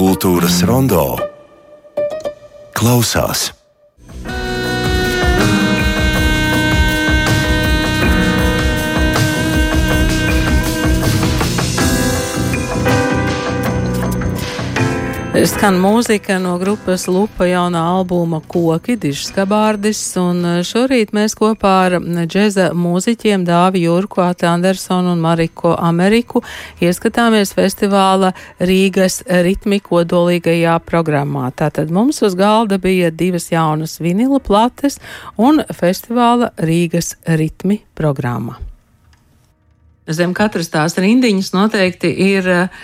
Kultūras rondo klausās. Skan mūzika no grupas Lupa jaunā albuma Koki, Dižs Kabārdis, un eh, šorīt mēs kopā ar džeza mūziķiem Dāvi Jurku, Ate Andersonu un Mariko Ameriku ieskatāmies festivāla Rīgas ritmi kodolīgajā programmā. Tātad mums uz galda bija divas jaunas vinila plates un festivāla Rīgas ritmi programma. Zem katras tās rindiņas noteikti ir eh,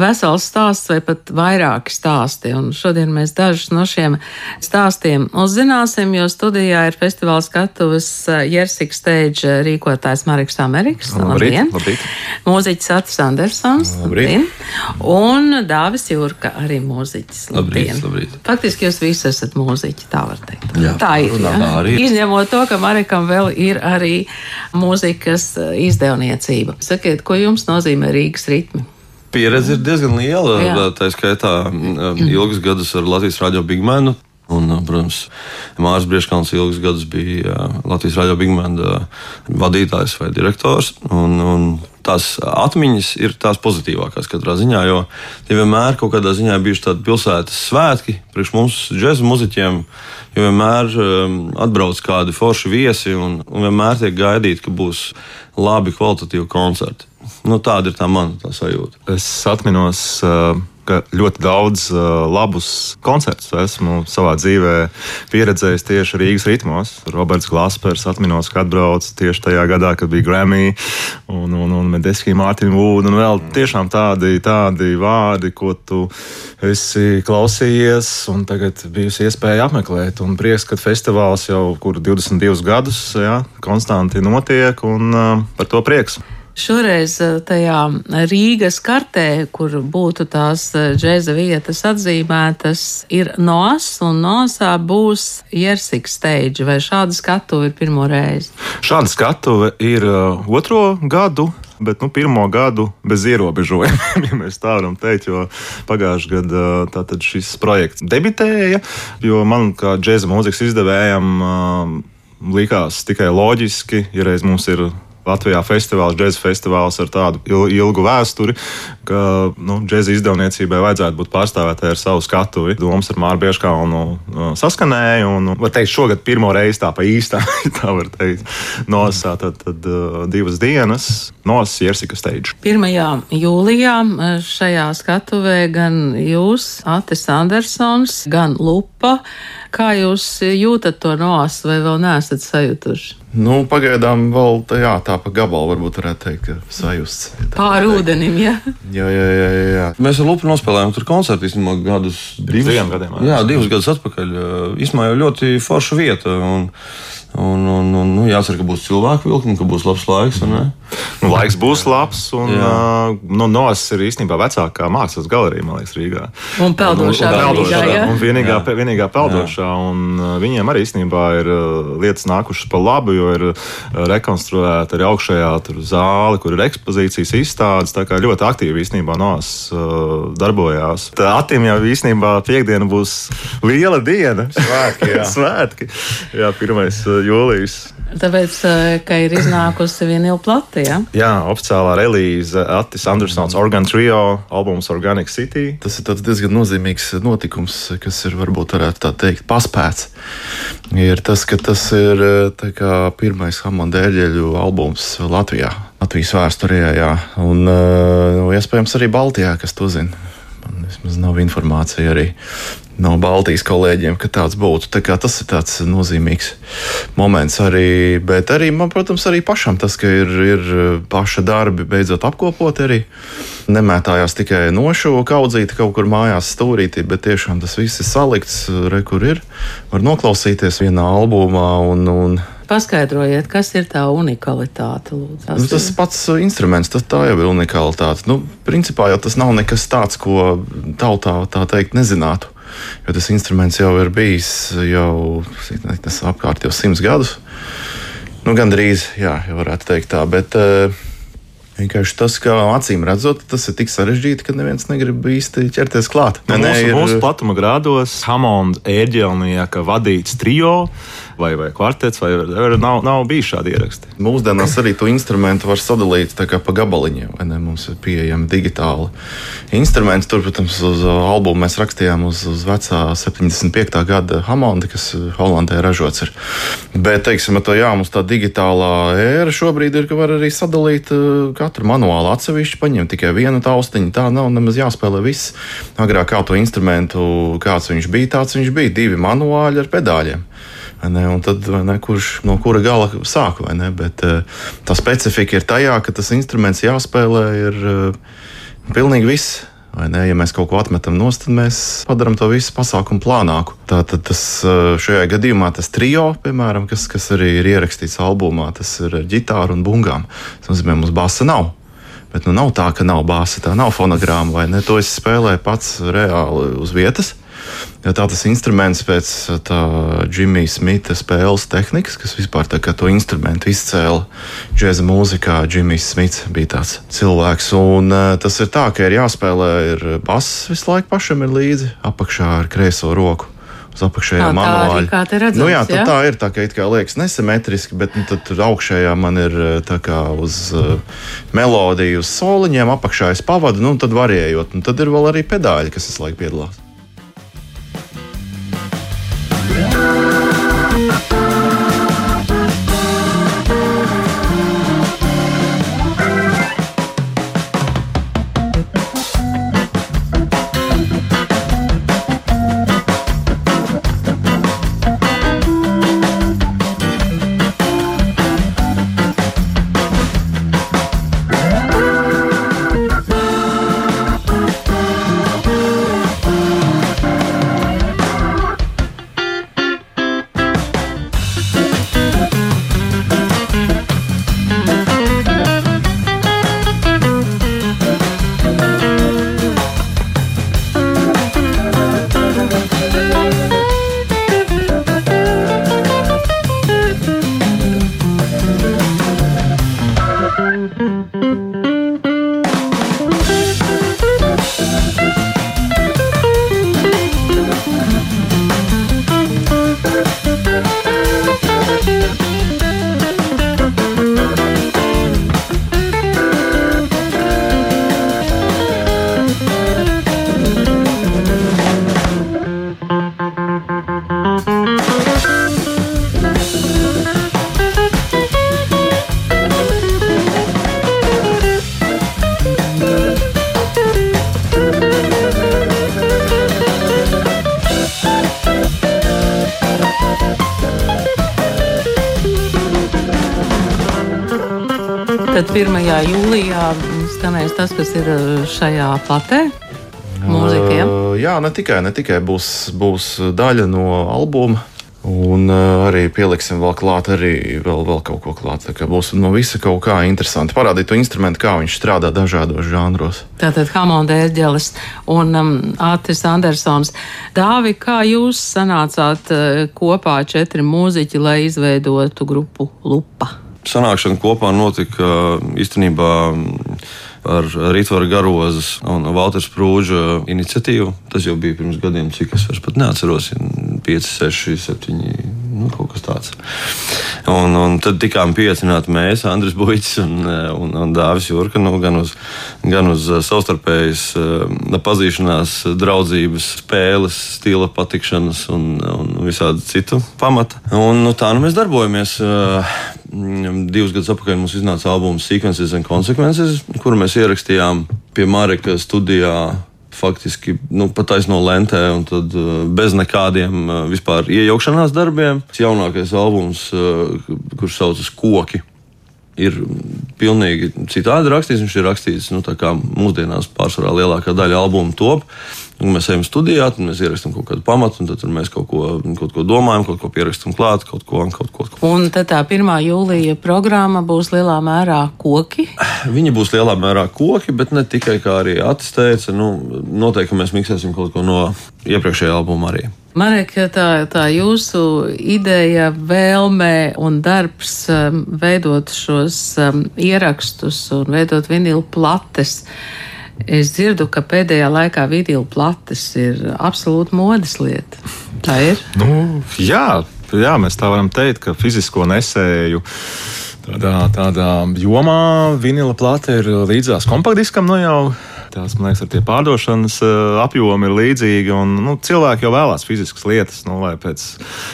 vesels stāsts vai pat vairāki stāsti. Un šodien mēs dažus no šiem stāstiem uzzināsim, jo studijā ir festivāla skatuves eh, Jersik Stage rīkotājs Mariks Amerikas. Labdien! labdien. Mūziķis Atis Andersons. Labdien! Un Dāvis Jurka arī mūziķis. Labdien! Labdien. labdien. Faktiski jūs visi esat mūziķi, tā var teikt. Jā, tā ir. Jā. Jā. Izņemot to, ka Marikam vēl ir arī mūzikas eh, izdevniecība kustība. Sakiet, ko jums nozīmē Rīgas ritmi? Pieredze ir diezgan liela. Jā. Tā skaitā um, ilgus gadus ar Latvijas radio Bigmanu. Un, uh, protams, Mārcis Brieškāns ilgus gadus bija uh, Latvijas radio Bigmana uh, vadītājs vai direktors. Un, un tās atmiņas ir tās pozitīvākās katrā ziņā, jo tie vienmēr kaut kādā ziņā bijuši tādi pilsētas svētki priekš mums, džēzu muzeķiem, jo vienmēr um, atbrauc kādi forši viesi un, un vienmēr tiek gaidīti, ka būs labi kvalitatīvi koncerti. Nu, tāda ir tā mana tā sajūta. Es atminos. Uh ka ļoti daudz uh, labus koncertus esmu savā dzīvē pieredzējis tieši Rīgas ritmos. Roberts Glaspers atminos, ka atbrauca tieši tajā gadā, kad bija Grammy un, un, un Medeski, Mārtiņa Vūda un vēl tiešām tādi, tādi vārdi, ko tu esi klausījies un tagad bijusi iespēja apmeklēt. Un prieks, ka festivāls jau kur 22 gadus ja, konstanti notiek un uh, par to prieks. Šoreiz eh, tajā Rīgas kartē, kur būtu tās eh, džēza vietas atzīmētas, ir NOS, un NOSā būs Jersik stage, vai šāda skatuve ir pirmo reizi? Šāda skatuve ir uh, otro gadu. Bet nu, pirmo gadu bez ierobežojumiem, ja mēs tā varam teikt, jo pagājušajā gadā šis projekts debitēja. Jo man, kā džēza mūzikas izdevējam, likās tikai loģiski, ja reiz mums ir Latvijā festivāls, džēzus festivāls ar tādu ilgu vēsturi, ka nu, džēzus izdevniecībai vajadzētu būt pārstāvētai ar savu skatuvi. Domas ar Māru Bieškānu uh, saskanēja, un, var teikt, šogad pirmo reizi tā pa īstā, tā var teikt, nosā tad, tad uh, divas dienas nos Jersika stage. 1. jūlijā uh, šajā skatuvē gan jūs, Atis Andersons, gan Lupa. Kā jūs jūtat to nos, vai vēl neesat sajutuši? Nu, pagaidām vēl tā, jā, tā pa gabalu varbūt varētu teikt, ka sajusts. Pāri ūdenim, jā. Jā, jā, jā, jā. Mēs ar Lupu nospēlējām tur koncertu īstenībā gadus. Divus gadiem. Jā, divus gadus atpakaļ. Īsmā jau ļoti forša vieta. Un, Un, un, un, nu, jācer, ka būs cilvēku vilkme, ka būs labs laiks. Nu, laiks būs labs. Un, uh, nu, Nos ir īstenībā vecākā mākslas galerija, man liekas, Rīgā. Un peldošā. Un, un, peldošā, jā. un vienīgā, jā. vienīgā peldošā. Un, uh, viņiem arī īstenībā ir uh, lietas nākušas pa labu, jo ir rekonstruēta arī augšējā zāle, kur ir ekspozīcijas izstādes. Tā kā ļoti aktīvi īstenībā Nos uh, darbojās. Tā Atim jau īstenībā piekdiena būs liela diena. Svētki. Jā, Svētki. jā pirmais jūlijas. Tāpēc, eh, ka ir iznākusi viena plata, ja? Jā, oficiālā relīze Atis Andersons Organ Trio albums Organic City. Tas ir diezgan nozīmīgs notikums, kas ir varbūt varētu tā teikt paspēts. Ir tas, ka tas ir eh, kā, pirmais Hamonda eļļu albums Latvijā. Latvijas vēsturē, jā, un nu, iespējams arī Baltijā, kas to zina. Vismaz nav informācija arī no Baltijas kolēģiem, ka tāds būtu. Tā tas ir tāds nozīmīgs moments arī. Bet arī man, protams, arī pašam tas, ka ir, ir paša darbi beidzot apkopot arī. Nemētājās tikai nošu kaudzīti kaut kur mājās stūrītī, bet tiešām tas viss ir salikts, re, kur ir. Var noklausīties vienā albumā un, un Paskaidrojiet, kas ir tā unikalitāte. Lūdzu, nu, tas pats instruments, tas jau ir unikalitāte. Nu, principā jau tas nav nekas tāds, ko tautā tā teikt nezinātu. Jo tas instruments jau ir bijis jau apkārt jau simts gadus. Nu, Gan drīz, jā, jau varētu teikt tā. Bet, uh, Vienkārši tas, kā acīm redzot, tas ir tik sarežģīti, ka neviens negrib īsti ķerties klāt. Nu, mūsu, ir... mūsu platuma grādos Hamonda ērģelnieka vadīts trio vai, vai kvartets, vai nav, nav bijis šādi ieraksti. Mūsdienās arī to instrumentu var sadalīt pa gabaliņiem, vai ne? Mums ir pieejami digitāli instrumenti. Tur, protams, uz albumu mēs rakstījām uz, uz vecā 75. gada Hamonda, kas Holandē ražots ir. Bet, teiksim, to jā, mums tā digitālā ēra šobrīd ir, ka var arī sadalīt uh, katru manuāli atsevišķi, paņemt tikai vienu taustiņu. Tā nav nemaz jāspēlē viss. Agrāk kā to instrumentu, kāds viņš bija, tāds viņš bija. Divi manuāļi ar pedāļiem. Ne, un tad, ne, kurš no kura gala sāk, vai ne? Bet uh, tā specifika ir tajā, ka tas instruments jāspēlē ir uh, pilnīgi viss. Ja mēs kaut ko atmetam no stūra, tad mēs padarām to visu pasākumu plānāku. Tātad tas, uh, šajā gadījumā tas trio, piemēram, kas, kas arī ir ierakstīts albumā, tas ir ģitāra un bungām. Tas nozīmē, mums basa nav. Bet nu, nav tā, ka nav bāza, tā nav fonogramma vai ne. To es spēlēju pats reāli uz vietas. Ja tā tas instruments pēc Džimija Smita spēles tehnikas, kas vispār tā, to instrumentu izcēla džēza mūzikā. Džimijs Smits bija tāds cilvēks. Un, uh, tas ir tā, ka ir jāspēlē ir bass visu laiku pašam ir līdzi, apakšā ar kreiso roku uz apakšējā manuāla. Te redzams, nu, jā, jā? tā ir tā, ka it kā liekas nesimetriski, bet nu, tur augšējā man ir kā uz uh, melodiju, uz soliņiem, apakšā es pavadu, nu, tad varējot. Un tad ir vēl arī pedāļi, kas visu laiku piedalās. 1. jūlijā skanēs tas, kas ir uh, šajā platē. Mūzikiem. Uh, jā, ne tikai, ne tikai būs, būs daļa no albuma, Un uh, arī pieliksim vēl klāt, arī vēl, vēl kaut ko klāt. Tā būs no visa kaut kā interesanti. Parādīt to instrumentu, kā viņš strādā dažādos žanros. Tātad Hamonda Ērģelis un um, Ātris Andersons. Dāvi, kā jūs sanācāt uh, kopā četri mūziķi, lai izveidotu grupu Lupa? Sanākšana kopā notika īstenībā ar Rītvaru Garozes un Valters Prūža iniciatīvu. Tas jau bija pirms gadiem, cik es vairs pat neatceros. 5, 6, 7, nu, kaut kas tāds. Un, un tad tikām pieaicināti mēs, Andris Buļs un, un, un Dāvis Jurka, nu, gan uz, gan uz savstarpējas eh, pazīšanās, draudzības, spēles, stila patikšanas un, un visādi citu pamata. Un, nu, tā nu mēs darbojamies. Eh, divus gadus atpakaļ mums iznāca albums Sequences and Consequences, kuru mēs ierakstījām pie Mareka studijā faktiski nu, pataisno lentē, un tad uh, bez nekādiem uh, vispār iejaukšanās darbiem. Tas jaunākais albums, uh, kurš saucas Koki. Ir pilnīgi citādi rakstīts. Viņš ir rakstīts nu, kā mūsdienās pārsvarā lielākā daļa albumu top. Un mēs ejam studijā, tad mēs ierakstām kaut kādu pamatu, un tad mēs kaut ko, kaut ko domājam, kaut ko pierakstām klāt, kaut ko, kaut ko. Kaut ko. Un tad tā 1. jūlija programma būs lielā mērā koki? Viņi būs lielā mērā koki, bet ne tikai kā arī attestēts. Nu, noteikti mēs miksēsim kaut ko no iepriekšējā albuma arī. Marek, tā, tā jūsu ideja, vēlme un darbs um, veidot šos um, ierakstus un veidot vinilu plates. Es dzirdu, ka pēdējā laikā vinilu plates ir absolūti modes lieta. Tā ir? Nu, jā, jā, mēs tā varam teikt, ka fizisko nesēju. Tādā, tādā jomā vinila plate ir līdzās kompaktdiskam nu jau Tās, man liekas, ar tie pārdošanas eh, apjomi ir līdzīgi. Un, nu, cilvēki jau vēlās fiziskas lietas, nu, lai pēc,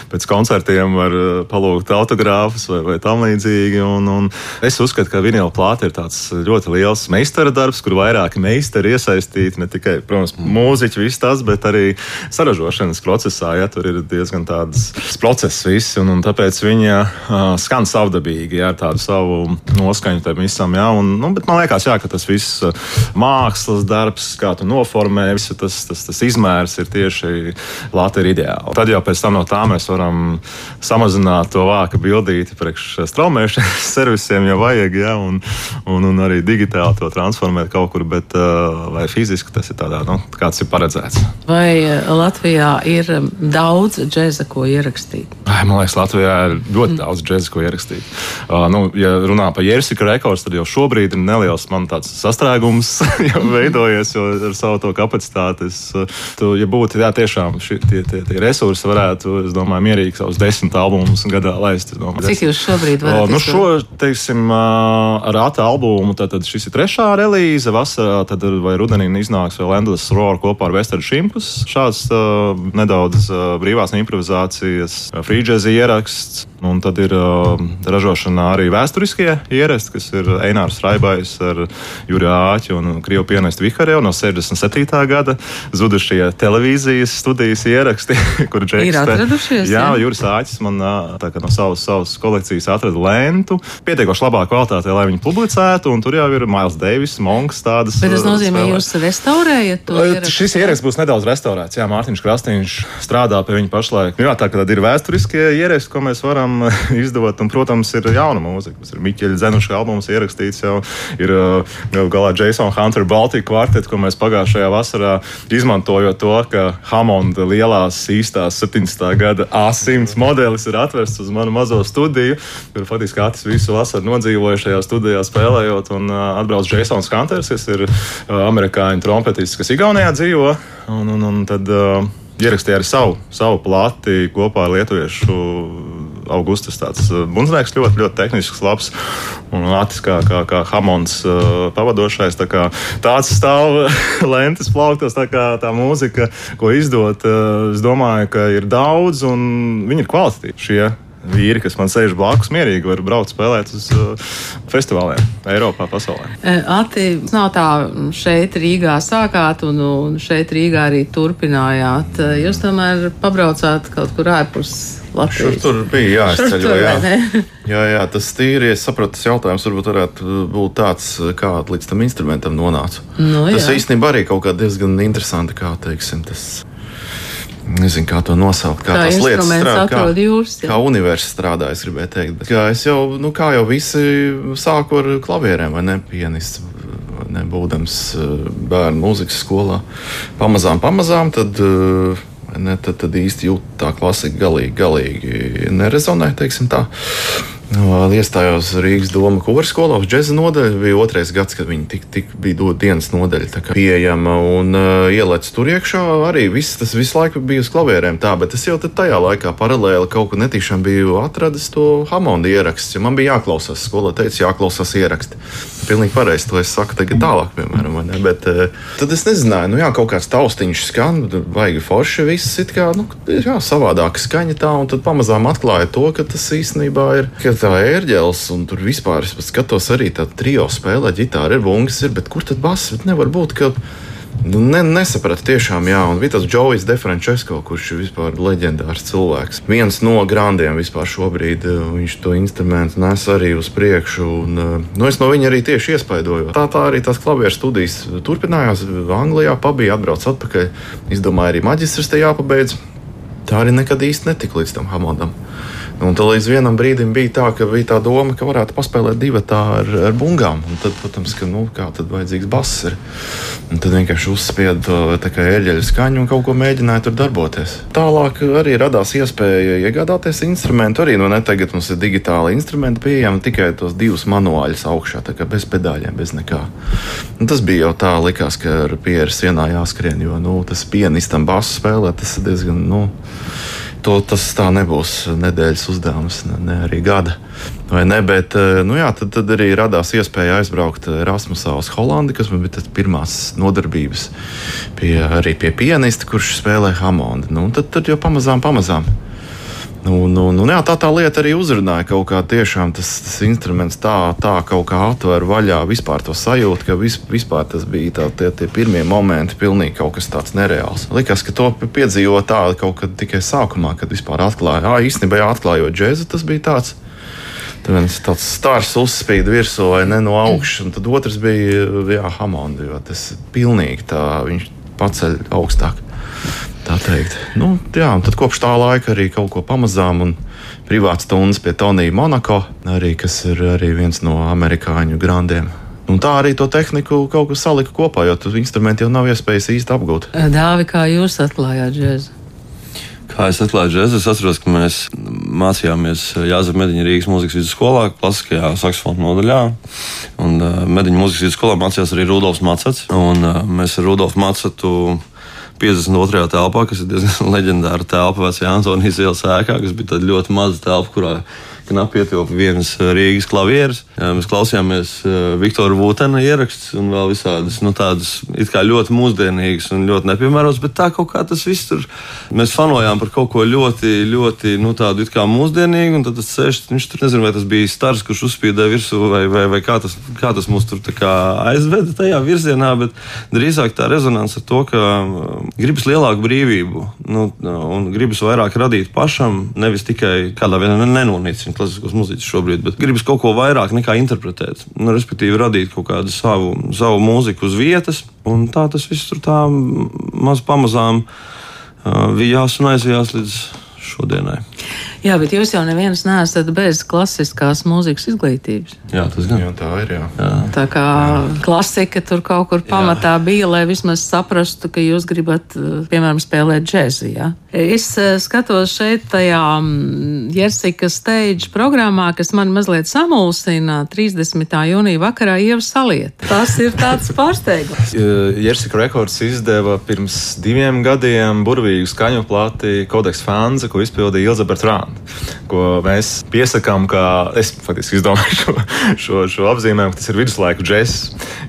pēc koncertiem var eh, palūgt autogrāfus vai, vai tam līdzīgi. Un, un es uzskatu, ka vinila plāte ir tāds ļoti liels meistara darbs, kur vairāki meistari iesaistīti. Ne tikai, protams, mūziķi, viss tas, bet arī saražošanas procesā. Ja, tur ir diezgan tāds process viss, un, un tāpēc viņa uh, skan savdabīgi, ja, ar tādu savu noskaņu tam visam. Ja, un, nu, bet man liekas, jā, ka tas viss mākslinieks mākslas darbs, kā tu noformē, visu tas, tas, tas izmērs ir tieši Latvijā ir ideāli. Tad jau pēc tam no tā mēs varam samazināt to vāka bildīti priekš straumēšanas servisiem, ja vajag, ja, un, un, un arī digitāli to transformēt kaut kur, bet vai fiziski tas ir tādā, nu, kāds ir paredzēts. Vai Latvijā ir daudz džēza, ko ierakstīt? Man liekas, Latvijā ir ļoti mm. daudz džēza, ko ierakstīt. Uh, nu, ja runā par Jersika rekords, tad jau šobrīd ir neliels man tāds sastrēgums jau veidojies ar savu to kapacitāti. Es, eh, tu, ja būtu jā, tiešām šie, tie, tie, tie resursi, varētu, es domāju, mierīgi savus desmit albumus gadā laist. Domāju, Cik jūs šobrīd varat? Nu, šo, teiksim, ar ATA albumu, tad, tad šis ir trešā relīze. Vasarā tad vai rudenī iznāks vēl Endless Roar kopā ar Western Shimpus. Šāds uh, nedaudz uh, brīvās improvizācijas, free jazz ieraksts. Un tad ir uh, ražošanā arī vēsturiskie ierasti, kas ir Einārs Raibais ar Juriju Āķu un Krievu pianistu Vihariju no 67. gada zudušie televīzijas studijas ieraksti, kur Džeks ir atradušies. Jā, jā. Juris Āķis man uh, no savas, savas kolekcijas atrada lentu, pietiekoši labā kvalitātē, lai viņu publicētu, un tur jau ir Mails Deivis, Monks tādas. Bet tas nozīmē, ka jūs restaurējat to ierakstu? Šis ieraksts būs nedaudz restaurēts, jā, Mārtiņš Krastīņš strādā pie viņa pašlaik. Jā, tā kā tad ir vēsturiskie ieraksti, ko mēs varam varam izdot. Un, protams, ir jauna mūzika. Tas ir Miķeļa Zenuša albums ierakstīts jau. Ir jau galā Jason Hunter Baltic Quartet, ko mēs pagājušajā vasarā izmantojot to, ka Hamonda lielās īstās 17. gada A100 modelis ir atvests uz manu mazo studiju, kur faktiski Atis visu vasaru nodzīvoja šajā studijā spēlējot. Un uh, atbrauc Jasons Hunters, kas ir amerikāņu trompetists, kas Igaunijā dzīvo. Un, un, un tad, uh, ierakstīja arī savu, savu plati kopā ar lietuviešu Augustus tāds uh, bundznieks, ļoti, ļoti tehnisks, labs un atis kā, kā, kā Hamons uh, pavadošais. Tā kā tāds stāv lentes plauktos, tā kā tā mūzika, ko izdot, uh, es domāju, ka ir daudz un viņi ir kvalitatīvi šie vīri, kas man sēž blakus, mierīgi var braukt spēlēt uz uh, festivāliem Eiropā, pasaulē. E, Ati, nav tā, šeit Rīgā sākāt un, un šeit Rīgā arī turpinājāt. E, jūs tomēr pabraucāt kaut kur ārpus. Latvijas. Šur tur bija jāizceļo. Jā. jā, jā, tas tīri, es saprotu, tas jautājums varbūt varētu būt tāds, kā līdz tam instrumentam nonāca. Nu, tas jā. īstenībā arī kaut kā diezgan interesanti, kā teiksim, tas nezinu, kā to nosaukt, kā, kā tās lietas strādā. Kā, jūs, kā universitāte strādā, es gribēju teikt. Bet, es jau, nu, kā jau visi, sāku ar klavierēm, vai ne? Pianists, ne, būdams eh, bērnu mūzikas skolā. Pamazām, pamazām, tad, eh, ne, tad, tad īsti jūt tā klasika galīgi, galīgi nerezonē, teiksim tā. Iestājos Rīgas doma kūras skolā džēza nodaļu. Bija otrais gads, kad viņi tik, tik bija dot dienas nodaļa pieejama un uh, ielēc tur iekšā. Arī viss, tas visu laiku bija uz klavierēm tā, bet es jau tajā laikā paralēli kaut kur netīšām biju atradis to Hamonda ierakstu. Man bija jāklausās, skolā teica, jāklausās ieraksti. Pilnīgi pareizi to es saku tagad tālāk, piemēram. Bet, uh, tad es nezināju, nu jā, kaut kāds taustiņš skan, vajag forši viss it kā, nu, jā, savādāka skaņa tā, un tad pamazām atklāja to, ka tas īstenībā ir. Tā ērģeles, un tur vispār es skatos arī tādu trio spēlē, ģitāra ir bungas, ir, bet kur tad bass? Bet nevar būt, ka. Nu, ne, nesapratu, tiešām, jā, un bija tas Džojs Defrančesko, kurš ir vispār leģendārs cilvēks. Viens no grandiem vispār šobrīd, eh, viņš to instrumentu nes arī uz priekšu, un eh, nu, es no viņa arī tieši iespaidoju. Tā, tā arī tās klavieru studijas turpinājās Anglijā, pabija atbrauc atpakaļ, izdomāja arī maģistrs te jāpabeidz. Tā arī nekad īsti netika līdz tam Hamadam. Un tad līdz vienam brīdim bija tā, ka bija tā doma, ka varētu paspēlēt divu tā ar, ar bungām. Un tad, protams, ka nu, kā tad vajadzīgs bass ir. Un tad vienkārši uzspiedu to eļļu skaņu un kaut ko mēģināju tur darboties. Tālāk arī radās iespēja iegādāties instrumentu. Arī nu, ne tagad mums ir digitāli instrumenti pieejami tikai tos divus manuāļus augšā, bez pedāļiem, bez nekā. Un tas bija jau tā, likās, ka ar pieru sienā jāskrien, jo nu, tas pianistam basu spēlēt, tas ir diezgan. Nu, to, tas tā nebūs nedēļas uzdevums, ne, ne arī gada. Ne, bet, eh, nu jā, tad, tad arī radās iespēja aizbraukt Erasmusā uz Holandi, kas man bija pirmās nodarbības pie, arī pie pianista, kurš spēlē Hamondu. Nu, tad, tad jau pamazām, pamazām. Nu, nu, nu, jā, tā tā lieta arī uzrunāja kaut kā tiešām tas, tas instruments tā, tā kaut kā atver vaļā vispār to sajūtu, ka vis, vispār tas bija tā, tie, tie pirmie momenti, pilnīgi kaut kas tāds nereāls. Likās, ka to piedzīvo tā kaut kad tikai sākumā, kad vispār atklāja, ah, īstenībā atklājot džēzu, tas bija tāds. Tad viens tāds stars uzspīd virsū vai ne no augšas, un tad otrs bija jo tas pilnīgi tā viņš paceļ augstāk tā teikt. Nu, jā, tad kopš tā laika arī kaut ko pamazām. Un, Privāts stundas pie Tonija Monako, arī, kas ir arī viens no amerikāņu grandiem. Un tā arī to tehniku kaut kas salika kopā, jo tur instrumenti jau nav iespējams īsti apgūt. Dāvi, kā jūs atklājāt džēzu? Kā es atklāju džēzu, es atceros, ka mēs mācījāmies Jāzep Mediņa Rīgas mūzikas vidusskolā, klasiskajā saksofonu nodaļā. Un uh, Mediņa mūzikas vidusskolā mācījās arī Rudolfs Macats. Un uh, mēs ar Rudolfu Macatu 52. telpā, kas ir diezgan leģendāra telpa vecajā Antonijas ielas ēkā, kas bija ļoti maza telpa, kurā knapi ietilpa vienas eh, Rīgas klavieres. Mēs klausījāmies eh, Viktora Vūtena ierakstus un vēl visādas nu, tādas ļoti mūsdienīgas un ļoti nepiemērotas, bet tā kaut kā tas viss tur. Mēs fanojām par kaut ko ļoti, ļoti nu, tādu kā mūsdienīgu, un tad tas sēž, viņš tur nezinu, vai tas bija stars, kurš uzspīdēja virsū, vai, vai, vai kā, tas, kā tas mūs tur aizveda tajā virzienā, bet drīzāk tā rezonance ar to, ka um, gribas lielāku brīvību nu, un gribas vairāk radīt pašam, nevis tikai kādā veidā nenonīcināt klasiskos mūziķus šobrīd, bet gribas kaut ko vairāk nekā interpretēt. Nu, respektīvi, radīt kaut kādu savu, savu mūziku uz vietas, un tā tas viss tur tā maz pamazām uh, vijās un aizjās līdz šodienai. Jā, bet jūs jau neviens neesat bez klasiskās mūzikas izglītības. Jā, tas gan jā, tā ir. Jā. Jā. Tā kā jā. klasika tur kaut kur pamatā jā. bija, lai vismaz saprastu, ka jūs gribat, piemēram, spēlēt džēzi. Ja? Es eh, skatos šeit tajā mm, Jersika stage programmā, kas man mazliet samulsina 30. jūnija vakarā Ieva Saliet. Tas ir tāds pārsteigums. Jersika Records izdeva pirms diviem gadiem burvīgu skaņu plāti Kodeks Fanza, ko izpildīja Elizabete Rāna ko mēs piesakām, kā es faktiski izdomāju šo, šo, šo apzīmējumu, ka tas ir viduslaiku džeks.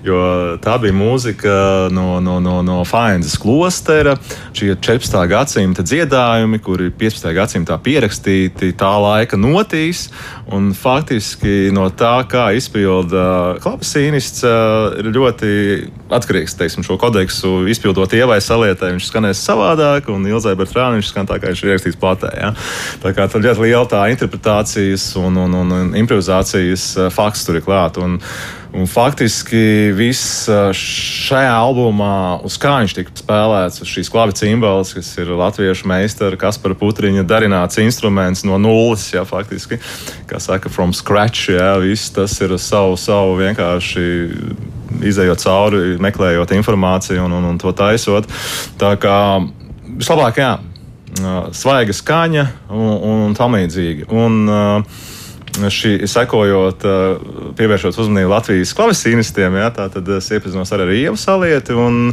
Jo tā bija mūzika no, no, no, no Fainzas klostera, šie 14. gadsimta dziedājumi, kuri 15. gadsimtā pierakstīti tā laika notīs. Un faktiski no tā, kā izpilda klavesīnists, ir ļoti atkarīgs. Teiksim, šo kodeksu izpildot ievai salietai, viņš skanēs savādāk, un Ilzai Bertrānai viņš skan tā, kā viņš ir ierakstīts platē. Ja? Tā kā tur ļoti liela tā interpretācijas un, un, un, un improvizācijas fakts tur ir klāts. Un, faktiski viss šajā albumā, uz kā viņš tika spēlēts, uz šīs klavi cimbalas, kas ir latviešu meistara Kaspara Putriņa darināts instruments no nulles, ja faktiski, kā saka, from scratch, ja, viss tas ir savu, savu vienkārši izējot cauri, meklējot informāciju un, un, un to taisot. Tā kā vislabāk, jā, svaiga skaņa un, un tam līdzīgi. Un, uh, šī, sekojot, pievēršot uzmanību Latvijas klavesīnistiem, jā, tad es iepazinos ar Ievu Salieti. Un,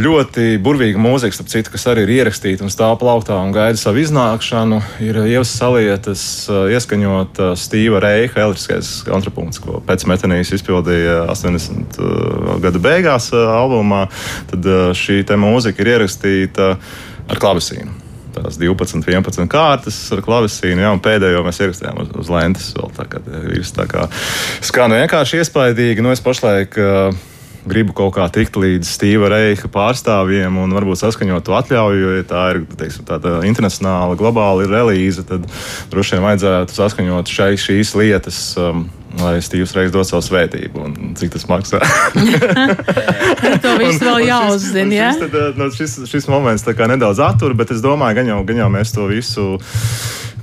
ļoti burvīga mūzika, starp citu, kas arī ir ierakstīta un stāv plauktā un gaida savu iznākšanu, ir Ievas Salietas ieskanjot Stīva Reiha elektriskais kontrapunkts, ko pēc metanijas izpildīja 80 gadu beigās albumā. Tad šī mūzika ir ierakstīta ar klavesīnu tās 12, 11 kārtas ar klavesīnu, jā, un pēdējo mēs ierakstījām uz, uz lentes. Vēl, tā kā viss tā kā skan vienkārši iespaidīgi. Nu, es pašlaik uh, gribu kaut kā tikt līdz Stūra Reika pārstāvjiem un varbūt saskaņot to atļauju, jo ja tā ir teiksim, tāda internacionāla, globāla relīze, tad droši vien vajadzētu saskaņot šai, šīs lietas. Um, lai Steve's Reiks dod savu svētību un cik tas maksā. to visu vēl jāuzzina. Ja? Šis, tad, no, šis, šis moments nedaudz attur, bet es domāju, gan jau, gan jau mēs to visu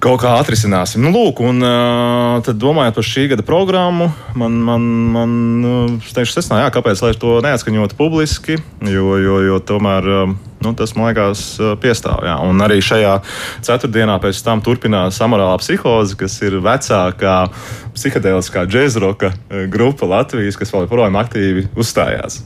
kaut kā atrisināsim. Nu, lūk, un uh, tad domājot par šī gada programmu, man, man, man teikšu, es nezinu, kāpēc to neatskaņot publiski, jo, jo, jo tomēr. Uh, Nu, tas man liekas, piestāv. Jā. Un arī šajā ceturtdienā pēc tam turpinās amorālā psihoze, kas ir vecākā psihedēliskā džēzroka grupa Latvijas, kas vēl joprojām aktīvi uzstājās.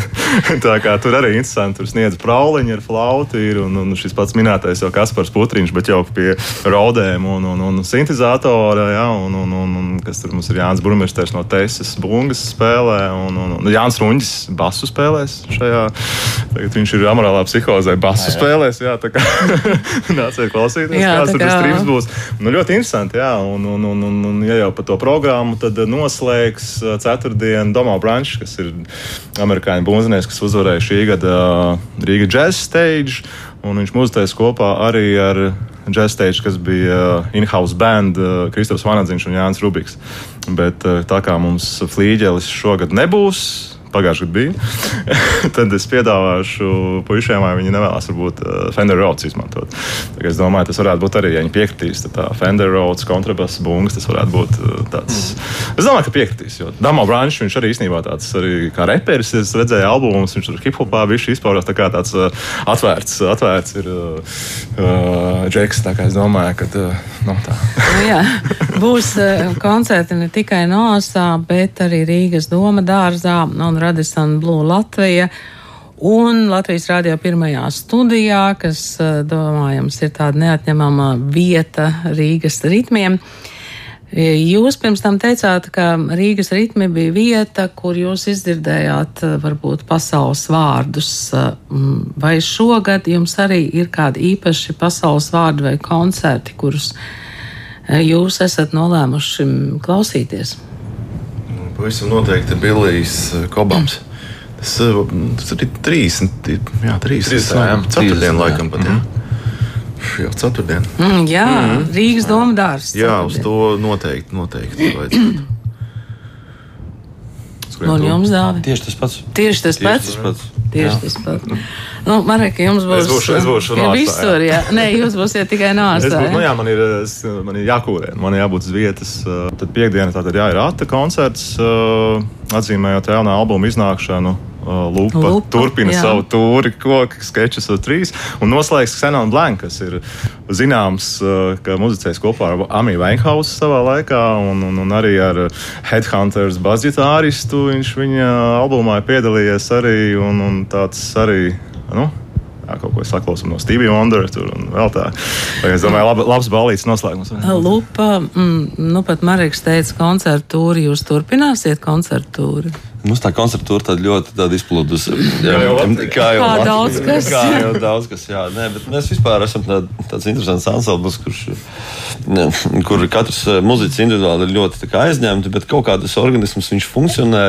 Tā kā tur arī interesanti, tur sniedz prauliņu ar flautu, ir, un, un šis pats minētais jau Kaspars Putriņš, bet jau pie raudēm un, un, un sintezatora, jā, un, un, un, un kas tur mums ir Jānis Burmisters no Teises bungas spēlē, un, un, un Jānis Ruņģis basu spēlēs šajā, tagad viņš ir amorālā psihozē basu jā, jā. spēlēs, jā, tā kā nāciet klausīties, jā, kāds tur tas trips būs. Nu, ļoti interesanti, jā, un, un, un, un, un ja jau par to programmu, tad noslēgs ceturtdien Domā Brančs, kas ir amerikāņu bunzinieks kas uzvarēja šī gada uh, Rīga Jazz Stage. Viņš muzicēs kopā arī ar Jazz Stage, kas bija in-house band Kristofers Vanadziņš un Jānis Rubiks. Bet tā kā mums flīģelis šogad nebūs, pagājušajā gadā bija. tad es piedāvāšu puišiem, vai viņi nevēlas varbūt uh, Fender Rhodes izmantot. Es domāju, tas varētu būt arī, ja viņi piekritīs, tad tā Fender Rhodes kontrabass bungas, tas varētu būt uh, tāds. Mm. Es domāju, ka piekritīs, jo Damo Brančs, viņš arī īstenībā tāds arī kā reperis, es redzēju albumus, viņš tur hip-hopā viņš izpaužās tā kā tāds uh, atvērts, atvērts ir uh, džeks, tā kā es domāju, ka uh, nu, tā. nu, jā, būs koncerti ne tikai Noasā, bet arī Rīgas doma dārzā un Radisson Blue Latvija. Un Latvijas Rādio pirmajā studijā, kas, eh, domājams, ir tāda neatņemama vieta Rīgas ritmiem. Jūs pirms tam teicāt, ka Rīgas ritmi bija vieta, kur jūs izdzirdējāt eh, varbūt pasaules vārdus. Eh, vai šogad jums arī ir kādi īpaši pasaules vārdi vai koncerti, kurus jūs esat nolēmuši klausīties? Pavisam noteikti Bilijs eh, Kobams. Tas, eh, tas ir 30, jā, 30, jā, ceturtdien laikam pat. Jā. Mm. Jau ceturtdien. Mm, jā, mm. Rīgas doma dārsts. Jā, uz to noteikti, noteikti vajadzētu. Un jums dāvā? Tieši tas pats. Tieši tas pats. Tieši tas pats. Tieši jā. tas pats. Nu, Mareka, jums būs. Es būšu, es būšu no visur, jā. Nē, jūs būsiet tikai nāstā. Būs, nu jā, man ir, es, man ir jākūrē, man ir jābūt uz vietas. Tad piekdiena tātad jā, ir āta koncerts, atzīmējot jaunā albuma iznākšanu. Lupa, Lupa turpina jā. savu tūri, koku sketčus uz trīs. Un noslēgs Xenon Blank, kas ir zināms, ka muzicēs kopā ar Amiju Weinhausu savā laikā, un, un, un arī ar Headhunters basģitāristu. Viņš viņa albumā ir piedalījies arī, un, un tāds arī. Nu, kaut ko saklausām no Stevie Wonder. Tur, vēl tā. Vai es domāju, lab, labs balīts noslēgums. Lupa, mm, nu pat Mareks teica, koncertu tūri. Jūs turpināsiet koncertu tūri? Mums tā koncertūra tāda ļoti tāda izplūdusi. Jā, jau, jau kā daudz kas. Kā jau daudz kas, jā. Nē, bet mēs vispār esam tā, tāds interesants ansamblis, kurš, ne, kur katrs eh, muziķis individuāli ir ļoti aizņemti, bet kaut kā tas organisms viņš funkcionē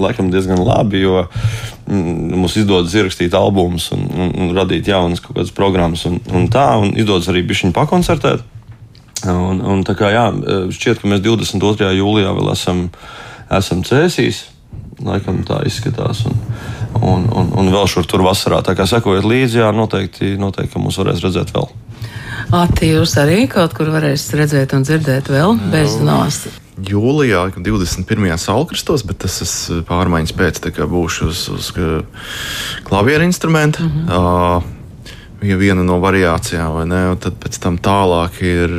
laikam diezgan labi, jo mm, mums izdodas ierakstīt albumus un, un, un radīt jaunas kaut kādas programmas un, un tā, un izdodas arī bišķiņu pakoncertēt. Un, un tā kā jā, šķiet, ka mēs 22. jūlijā vēl esam, esam cēsīs Laikam tā izskatās. Un, un, un, un vēl šur tur vasarā. Tā kā sekojiet līdzi, jā, noteikti, noteikti mūs varēs redzēt vēl. Ati, jūs arī kaut kur varēsiet redzēt un dzirdēt vēl bez nāsta. Jūlijā, 21. salkristos, bet tas ir pārmaiņas pēc, kā būšu uz, uz klavieru instrumentu. Mm -hmm. uh, ja viena no variācijām, vai ne? Un tad pēc tam tālāk ir,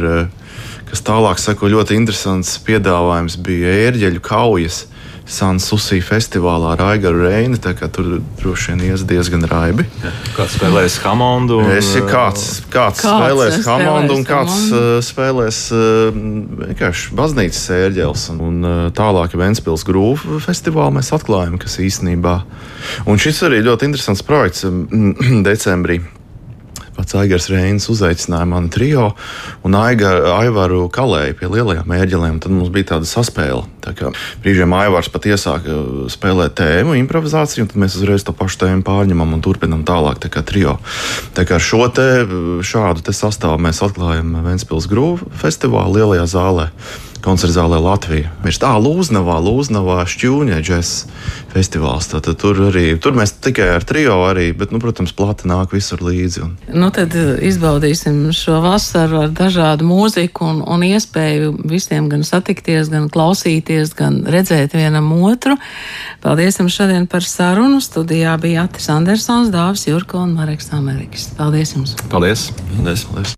kas tālāk sako, ļoti interesants piedāvājums bija ērģeļu kaujas. Sansusī festivālā ar Aigaru Reini. Tur droši vien ies diezgan raibi. Ja, kāds spēlēs Hamondu? Un, es, kāds, kāds, kāds spēlēs Hamondu un kāds uh, spēlēs uh, vienkārši baznīcas sērģels. Un uh, tālāk Ventspils Grūvu festivālu mēs atklājam, kas īstenībā. Un šis arī ļoti interesants projekts decembrī pats Aigars Reins uzaicināja mani trio un Aiga, Aivaru Kalēju pie lielajām ērģelēm. Tad mums bija tāda saspēle. Tā kā brīžiem Aivars pat iesāka spēlēt tēmu, improvizāciju, un tad mēs uzreiz to pašu tēmu pārņemam un turpinam tālāk tā kā trio. Tā kā ar šo te, šādu te sastāvu mēs atklājam Ventspils Grūvu festivālu lielajā zālē koncerta zālē Latvija. Viņš tā Lūznavā, Lūznavā šķūņa džēs festivāls. Tad tur arī, tur mēs tikai ar trio arī, bet, nu, protams, plata nāk visur līdzi. Un... Nu, tad uh, izbaudīsim šo vasaru ar dažādu mūziku un, un iespēju visiem gan satikties, gan klausīties, gan redzēt vienam otru. Paldies jums šodien par sarunu. Studijā bija Atis Andersons, Dāvis Jurko un Mareks Amerikas. Paldies jums! Paldies! Paldies. Paldies.